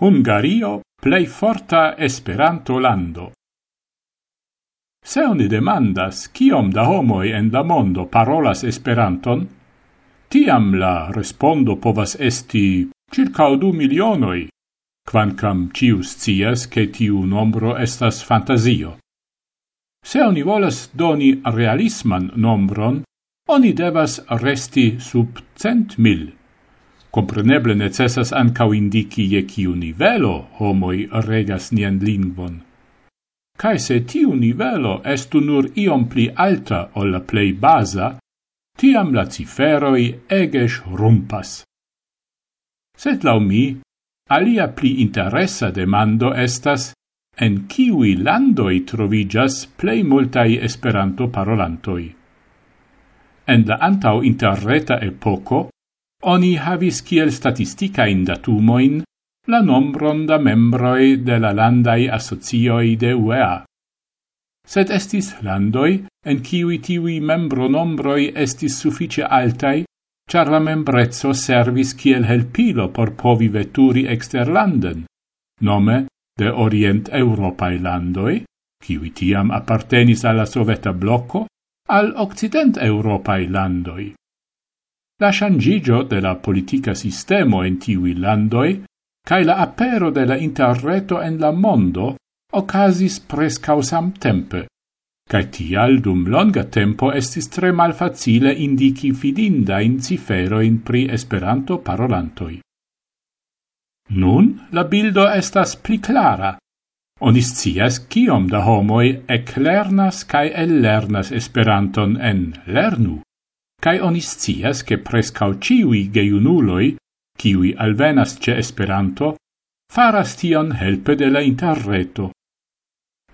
Hungario plei forta Esperanto-lando. Se oni demandas kiom da homoi en la mondo parolas Esperanton, tiam la respondo povas esti circa du milionoi, quancam cius cias che tiu nombro estas fantasio. Se oni volas doni realisman nombron, oni devas resti sub cent mil. Compreneble necessas ancau indici je ciu nivelo homoi regas nian lingvon. Cae se tiu nivelo estu nur iom pli alta ol la plei basa, tiam la ciferoi eges rumpas. Sed lau mi, alia pli interessa demando estas en kiwi landoi trovigas plei multai esperanto parolantoi. En la antau interreta epoco, oni havis kiel statisticain datumoin la nombron da membroi de la landai asocioi de UEA. Sed estis landoi en kiwi tiwi membro nombroi estis suffice altai, char la membrezzo servis kiel helpilo por povi veturi exterlanden, nome de Orient Europae landoi, kiwi tiam appartenis alla Soveta blocco, al Occident Europae landoi. La changigio de la politica sistemo en tiui landoi, cae la apero de la interreto en la mondo, ocasis prescausam tempe, cae tial dum longa tempo estis tre malfacile indici cifero in pri Esperanto parolantoi. Nun la bildo estas pli clara. Oni scias kiom da homoi eclernas cae ellernas Esperanton en lernu cae onis cias che prescau ciui geiunuloi, ciui alvenas ce Esperanto, faras tion helpe de la interreto.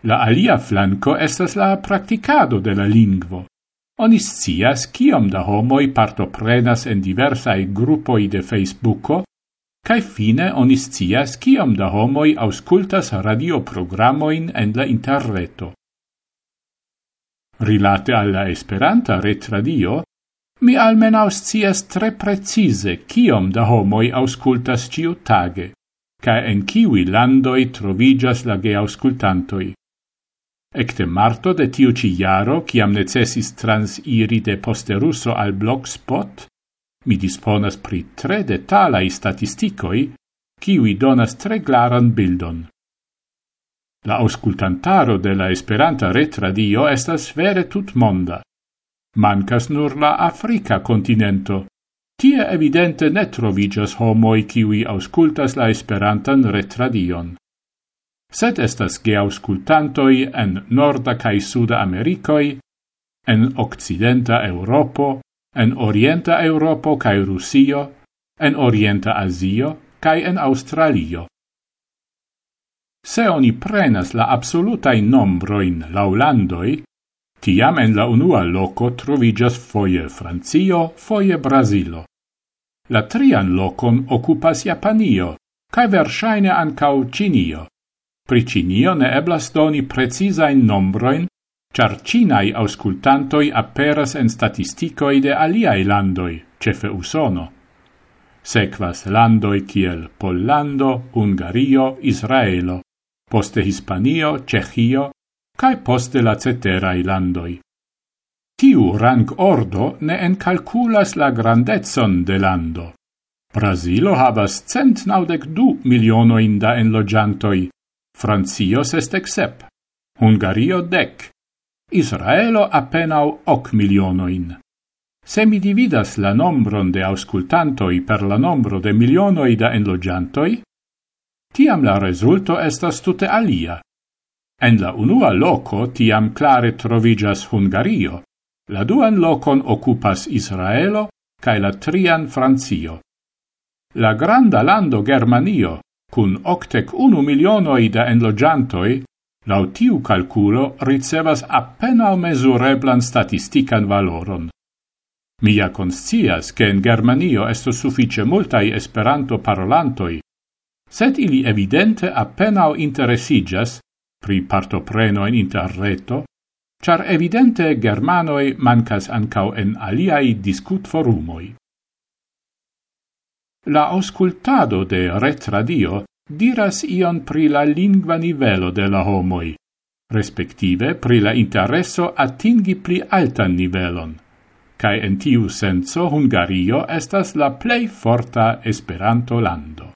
La alia flanco estas la practicado de la lingvo. Onis cias ciom da homoi partoprenas en diversae gruppoi de Facebooko, cae fine onis cias ciom da homoi auscultas radioprogramoin en la interreto. Rilate alla Esperanta retradio, Mi almenau cias tre precise ciom da homoi auscultas ciu tage, ca en ciui landoi trovigas la geauscultantoi. Ecte marto de tiu ci iaro, ciam necessis transiri de posterusso al blogspot, mi disponas pri tre detalai statisticoi, ciui donas tre glaran bildon. La auscultantaro de la Esperanta retradio estas vere tutmonda. Mancas nur la Africa continento. Tie evidente ne trovigas homoi kiwi auscultas la esperantan retradion. Sed estas geauscultantoi en Norda cae Suda Americoi, en Occidenta Europo, en Orienta Europo cae Rusio, en Orienta Asio cae en Australio. Se oni prenas la absolutain nombroin laulandoi, Tiam en la unua loco trovigas foie Francio, foie Brasilo. La trian locon occupas Japanio, cae versaine ancau Cinio. Pri Cinio ne eblas doni precisain nombroin, char cinai auscultantoi aperas en statisticoi de aliai landoi, cefe Usono. Sequas landoi kiel Pollando, Ungario, Israelo, poste Hispanio, Cechio, cae poste la ceterae landoi. Tiu rang ordo ne encalculas la grandezon de lando. Brasilo havas cent naudec du milionoin da enlogiantoi, Francio sestec sep, Hungario dec, Israelo apenau hoc milionoin. Se mi dividas la nombron de auscultantoi per la nombro de milionoi da enlogiantoi, tiam la resulto estas tute alia. En la unua loco tiam clare trovigas Hungario, la duan locon occupas Israelo, cae la trian Francio. La granda lando Germanio, cun octec unu milionoi da enlogiantoi, lau tiu calculo ricevas appena mesureblan statistican valoron. Mia conscias che in Germanio esto suffice multai esperanto parolantoi, sed ili evidente appena interesigas pri partoprenoin interreto, char evidente Germanoi mancas ancau en aliai discut forumoi. La auscultado de retradio diras ion pri la lingua nivelo de la homoi, respektive pri la intereso atingi pli altan nivelon, kai en tiu senso Hungario estas la plei forta Esperanto-lando.